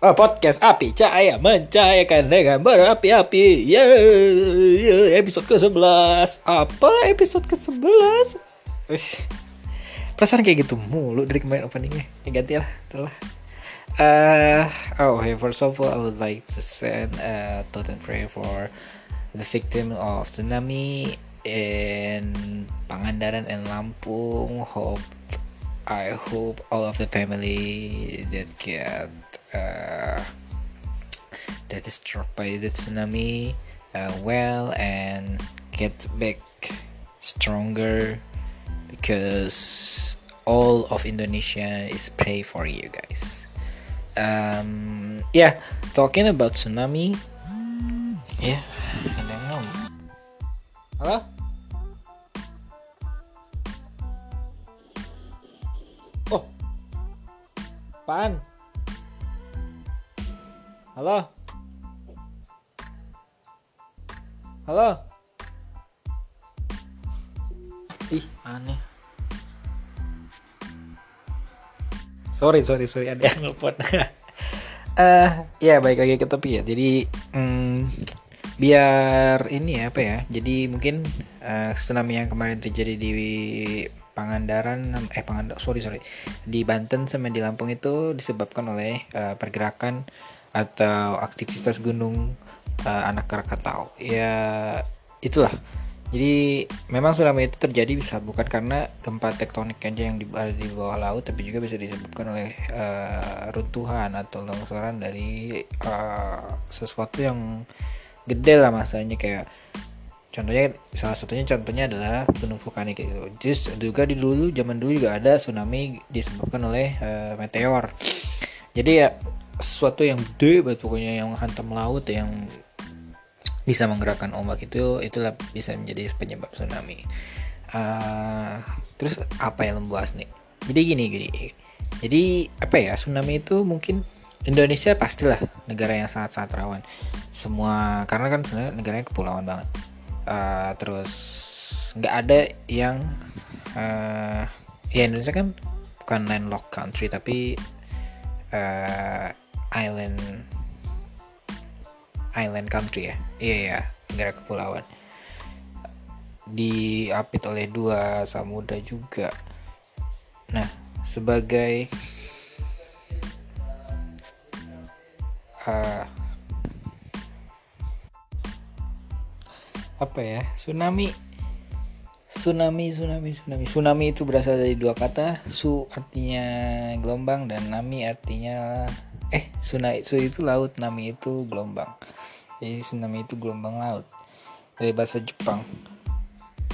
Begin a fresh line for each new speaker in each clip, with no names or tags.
Oh, podcast api cahaya mencahayakan dengan berapi-api. Yeah, episode ke-11. Apa episode ke-11? Perasaan kayak gitu mulu dari kemarin openingnya. Ya ganti lah, itulah. Uh, oh, hey, first of all, I would like to send a thought and prayer for the victim of tsunami in Pangandaran and Lampung. Hope I hope all of the family that get uh, that is struck by the tsunami uh, well and get back stronger because all of Indonesia is pray for you guys. Um, yeah, talking about tsunami. Yeah. Halo? Oh, apaan? Halo? Halo? Ih, aneh. Sorry, sorry, sorry. Ada yang nelfon. Eh, ya baik lagi ke topi ya. Jadi, mm, biar ini ya apa ya. Jadi mungkin uh, tsunami yang kemarin terjadi di Pangandaran, eh Pangandaran, sorry sorry, di Banten sama di Lampung itu disebabkan oleh uh, pergerakan atau aktivitas gunung uh, anak Krakatau. Ya itulah. Jadi memang tsunami itu terjadi bisa bukan karena gempa tektonik aja yang ada di bawah laut, tapi juga bisa disebabkan oleh uh, runtuhan atau longsoran dari uh, sesuatu yang gede lah masanya kayak contohnya salah satunya contohnya adalah gunung vulkanik itu. Just juga di dulu zaman dulu juga ada tsunami disebabkan oleh uh, meteor. Jadi ya sesuatu yang gede banget pokoknya yang hantam laut yang bisa menggerakkan ombak itu itulah bisa menjadi penyebab tsunami. Uh, terus apa yang membahas nih? Jadi gini gini. Jadi apa ya tsunami itu mungkin Indonesia pastilah negara yang sangat-sangat rawan. Semua karena kan sebenarnya negaranya kepulauan banget. Uh, terus nggak ada yang uh, ya Indonesia kan bukan landlocked country tapi island island country ya? Iya ya negara kepulauan. Diapit oleh dua samudra juga. Nah sebagai uh, apa ya? Tsunami. Tsunami tsunami tsunami. Tsunami itu berasal dari dua kata. Su artinya gelombang dan nami artinya eh tsunami su itu laut nami itu gelombang. Jadi tsunami itu gelombang laut. Dari bahasa Jepang.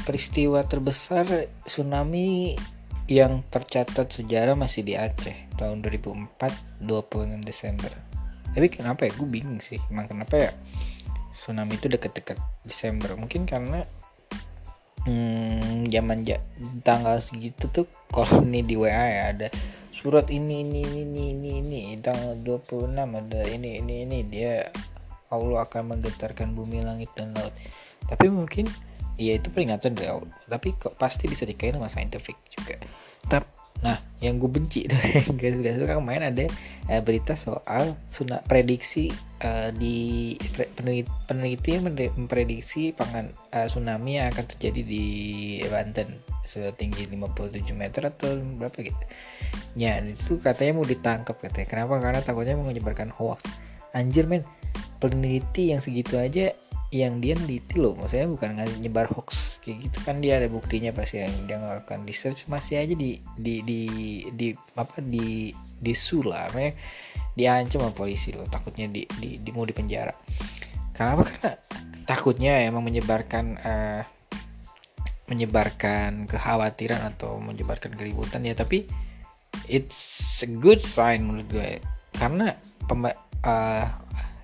Peristiwa terbesar tsunami yang tercatat sejarah masih di Aceh tahun 2004 26 Desember. Tapi kenapa ya? Gue bingung sih. Emang kenapa ya tsunami itu deket-deket Desember? Mungkin karena hmm, zaman ja, tanggal segitu tuh kalau ini di WA ya ada surat ini ini ini ini ini, ini. tanggal 26 ada ini ini ini. Dia Allah akan menggetarkan bumi langit dan laut. Tapi mungkin ya itu peringatan dari Allah. Tapi kok pasti bisa dikaitkan sama saintifik juga. Tapi yang gue benci tuh yang gak suka kemarin ada uh, berita soal suna prediksi uh, di pre, peneliti, peneliti memprediksi pangan uh, tsunami yang akan terjadi di Banten setinggi 57 meter atau berapa gitu. Ya, itu katanya mau ditangkap katanya. Kenapa? Karena takutnya menyebarkan hoax. Anjir men, peneliti yang segitu aja yang dia neliti loh maksudnya bukan nyebar hoax kayak gitu kan dia ada buktinya pasti yang dia melakukan research masih aja di di di di apa di di sula makanya diancam sama polisi loh takutnya di di, di mau dipenjara. Kenapa? Karena takutnya emang menyebarkan uh, menyebarkan kekhawatiran atau menyebarkan keributan ya tapi it's a good sign menurut gue. Karena pem, uh,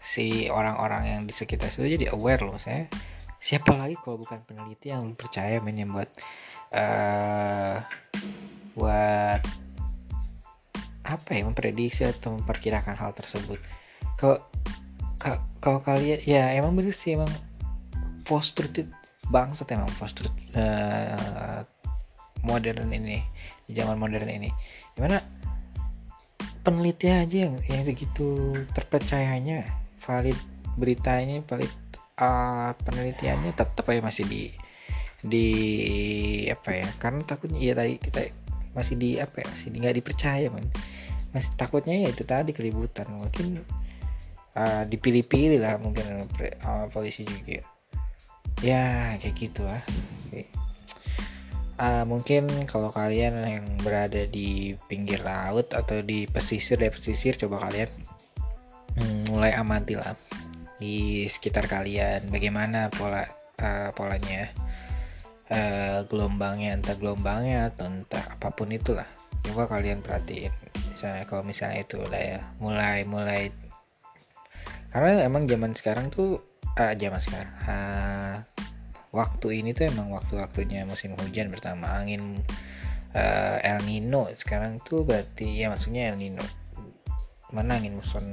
si orang-orang yang di sekitar situ jadi aware loh saya siapa lagi kalau bukan peneliti yang percaya men yang buat uh, buat apa ya memprediksi atau memperkirakan hal tersebut? Kalau kalau kalian ya emang bener sih emang post truth bangsat emang post truth uh, modern ini di zaman modern ini. Di mana peneliti aja yang, yang segitu terpercayanya valid beritanya valid uh, penelitiannya tetap aja masih di di apa ya karena takutnya ya tadi kita masih di apa ya masih nggak dipercaya man masih takutnya ya itu tadi keributan mungkin uh, dipilih-pilih lah mungkin uh, polisi juga. Ya kayak gitu lah. Uh, mungkin kalau kalian yang berada di pinggir laut atau di pesisir dari pesisir coba kalian hmm, mulai amati lah di sekitar kalian. Bagaimana pola uh, polanya? Uh, gelombangnya entah gelombangnya atau entah apa pun itulah. Coba kalian perhatiin. Misalnya kalau misalnya itu udah ya mulai mulai. Karena emang zaman sekarang tuh uh, zaman sekarang uh, waktu ini tuh emang waktu-waktunya musim hujan pertama. Angin uh, El Nino sekarang tuh berarti ya maksudnya El Nino. Mana angin muson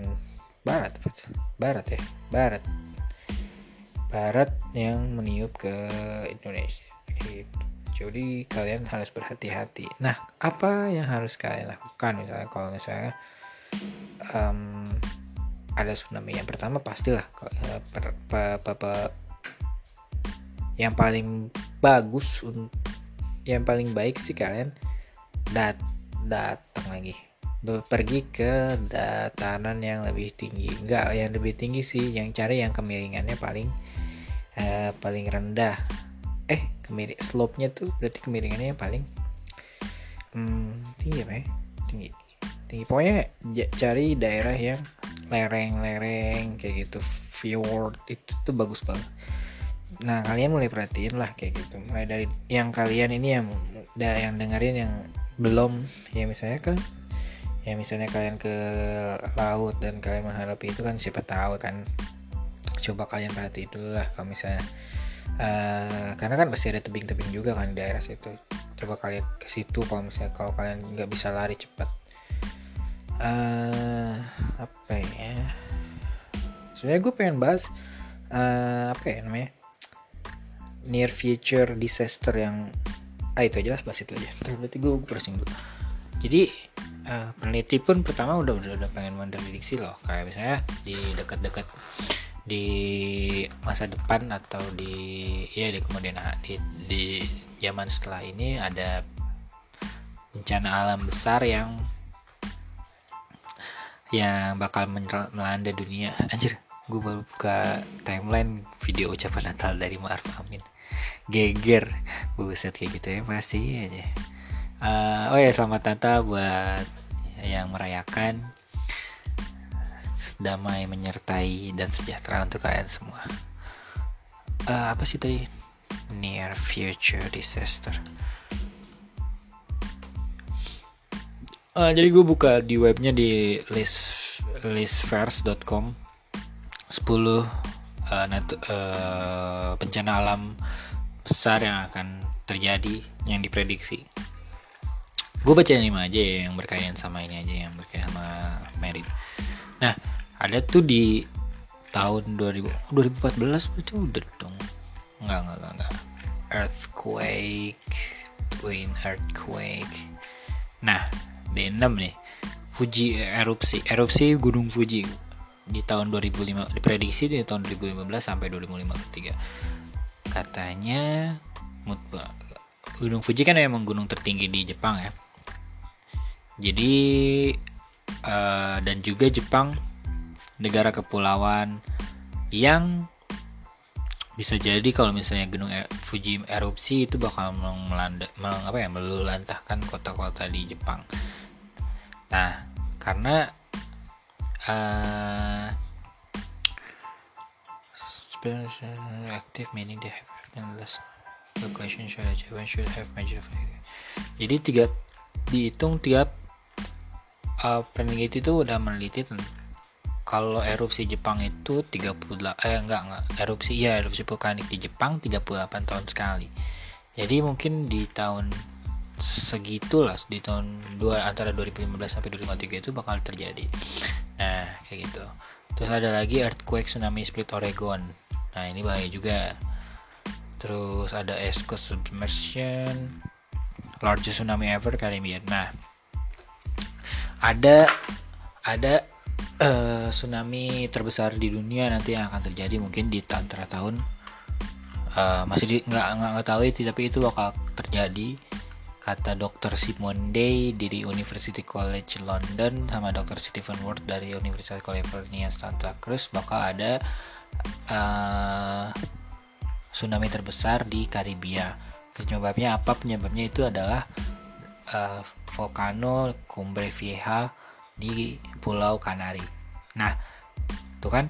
barat barat ya? Barat. Barat yang meniup ke Indonesia. Gitu. jadi kalian harus berhati-hati. Nah apa yang harus kalian lakukan? Misalnya kalau misalnya um, ada tsunami yang pertama pastilah uh, per, per, per, per, yang paling bagus yang paling baik sih kalian dat datang lagi pergi ke dataran yang lebih tinggi. Enggak yang lebih tinggi sih yang cari yang kemiringannya paling uh, paling rendah. Eh kemiring slope nya tuh berarti kemiringannya paling hmm, tinggi apa ya? Tinggi tinggi. Pokoknya cari daerah yang lereng-lereng kayak gitu. Fjord itu tuh bagus banget. Nah kalian mulai perhatiin lah kayak gitu. Mulai dari yang kalian ini yang yang dengerin yang belum. Ya misalnya kan ya misalnya kalian ke laut dan kalian menghadapi itu kan siapa tahu kan. Coba kalian perhati dulu lah kalau misalnya uh, karena kan pasti ada tebing-tebing juga kan di daerah situ. Coba kalian ke situ kalau misalnya kalau kalian nggak bisa lari cepat. Uh, apa ya? Sebenarnya gue pengen bahas uh, apa ya namanya? Near future disaster yang ah itu aja lah bahas itu aja. Berarti gue browsing dulu. Jadi uh, peneliti pun pertama udah udah, udah pengen memprediksi loh. Kayak misalnya di dekat-dekat di masa depan atau di ya di kemudian di, di zaman setelah ini ada bencana alam besar yang yang bakal melanda dunia. Anjir gue baru buka timeline video ucapan Natal dari Ma'ruf Amin. Geger. Buset kayak gitu ya pasti aja uh, oh ya selamat Natal buat yang merayakan damai menyertai dan sejahtera untuk kalian semua. Uh, apa sih tadi? Near future disaster. Uh, jadi gue buka di webnya di list listverse.com 10 uh, net, uh, bencana alam besar yang akan terjadi yang diprediksi gue baca lima aja ya yang berkaitan sama ini aja yang berkaitan sama merit. Nah ada tuh di tahun 2000 2014 berarti udah dong. Enggak enggak enggak, enggak. earthquake twin earthquake. Nah di 6 nih Fuji erupsi erupsi gunung Fuji di tahun 2005 diprediksi di tahun 2015 sampai 2053 katanya gunung Fuji kan emang gunung tertinggi di Jepang ya jadi uh, dan juga Jepang negara kepulauan yang bisa jadi kalau misalnya gunung er, Fuji erupsi itu bakal melanda mel, apa ya melulantahkan kota-kota di Jepang. Nah, karena uh, active meaning they have less calculation should should have major jadi tiga dihitung tiap uh, peneliti itu udah meneliti kalau erupsi Jepang itu 38 eh enggak enggak erupsi ya erupsi vulkanik di Jepang 38 tahun sekali. Jadi mungkin di tahun segitulah di tahun dua antara 2015 sampai 2053 itu bakal terjadi. Nah, kayak gitu. Terus ada lagi earthquake tsunami split Oregon. Nah, ini bahaya juga. Terus ada Coast submersion, largest tsunami ever Caribbean. Nah, ada ada uh, tsunami terbesar di dunia nanti yang akan terjadi mungkin di antara tahun uh, masih di, nggak nggak tahu itu tapi itu bakal terjadi kata Dr. Simon Day dari University College London sama Dr. Stephen Ward dari Universitas California Santa Cruz bakal ada uh, tsunami terbesar di Karibia. Penyebabnya apa? Penyebabnya itu adalah uh, volcano Cumbre Vieja di Pulau Kanari. Nah, tuh kan.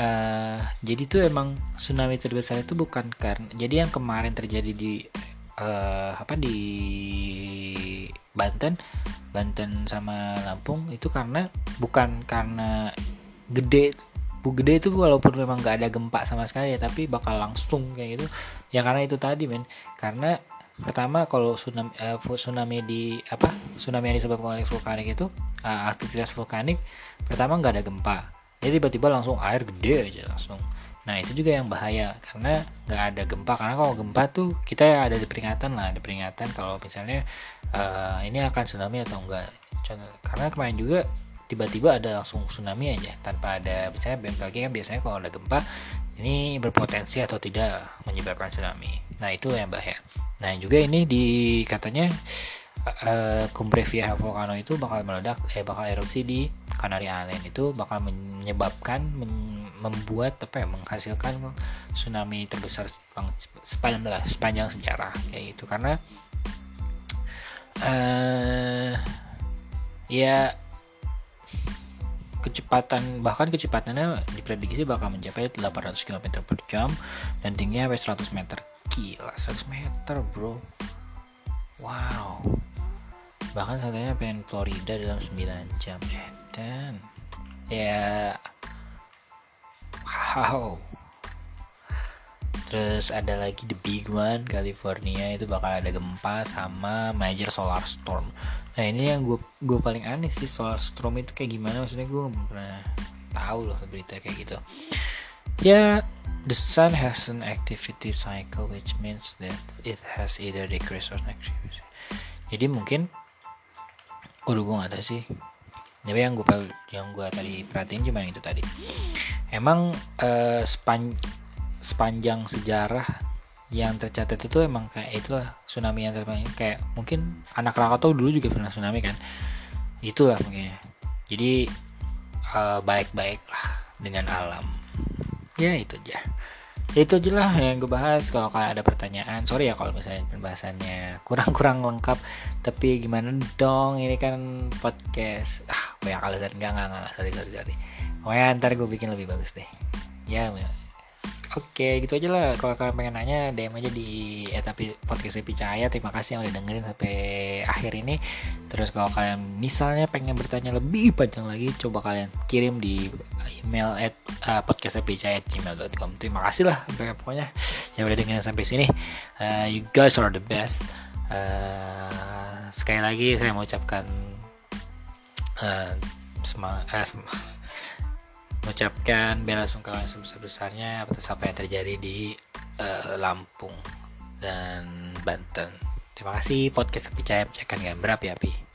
Uh, jadi itu emang tsunami terbesar itu bukan karena jadi yang kemarin terjadi di uh, apa di Banten Banten sama Lampung itu karena bukan karena gede bu gede itu walaupun memang nggak ada gempa sama sekali ya tapi bakal langsung kayak gitu ya karena itu tadi men karena pertama kalau tsunami, uh, tsunami di apa tsunami yang disebabkan oleh vulkanik itu uh, aktivitas vulkanik pertama nggak ada gempa. Jadi tiba-tiba langsung air gede aja langsung. Nah itu juga yang bahaya karena nggak ada gempa. Karena kalau gempa tuh kita ada di peringatan lah ada peringatan kalau misalnya uh, ini akan tsunami atau enggak karena kemarin juga tiba-tiba ada langsung tsunami aja tanpa ada misalnya BMKG kan biasanya kalau ada gempa ini berpotensi atau tidak menyebabkan tsunami. Nah itu yang bahaya Nah juga ini di katanya uh, Cumbre Vieja Volcano itu bakal meledak, eh bakal erupsi di Canary Island. Itu bakal menyebabkan men, membuat apa ya menghasilkan tsunami terbesar sepanjang sepanjang sejarah kayak gitu. Karena uh, ya kecepatan bahkan kecepatannya diprediksi bakal mencapai 800 km per jam dan tingginya sampai 100 meter. Gila 100 meter bro. Wow. Bahkan katanya pengen Florida dalam 9 jam dan ya. Wow terus ada lagi the big one California itu bakal ada gempa sama major solar storm nah ini yang gue gue paling aneh sih solar storm itu kayak gimana maksudnya gue belum pernah tahu loh berita kayak gitu ya The sun has an activity cycle which means that it has either decreased or activity. Jadi mungkin udah gue gak tahu sih. Tapi yang gue yang gue tadi perhatiin cuma yang itu tadi. Emang uh, sepan, sepanjang sejarah yang tercatat itu emang kayak itulah tsunami yang terbanyak kayak mungkin anak Krakatau dulu juga pernah tsunami kan? Itulah mungkin jadi uh, baik-baik lah dengan alam. Ya itu aja. Ya itu aja lah yang gue bahas. Kalau kalian ada pertanyaan sorry ya kalau misalnya pembahasannya kurang-kurang lengkap. Tapi gimana dong? Ini kan podcast. Ah banyak alasan. Enggak enggak enggak sorry sorry sorry. Pokoknya ntar gue bikin lebih bagus deh. Ya Oke, gitu aja lah. Kalau kalian pengen nanya, DM aja di eh, tapi podcast Cahaya. Terima kasih yang udah dengerin sampai akhir ini. Terus kalau kalian misalnya pengen bertanya lebih panjang lagi, coba kalian kirim di email at uh, podcastepicaya@gmail.com. Terima kasih lah, pokoknya yang udah dengerin sampai sini. Uh, you guys are the best. Uh, sekali lagi saya mau ucapkan uh, semangat. Uh, mengucapkan bela sungkawa sebesar-besarnya atas apa yang terjadi di uh, Lampung dan Banten. Terima kasih podcast Api Cahaya Pecahkan Gambar Api-Api.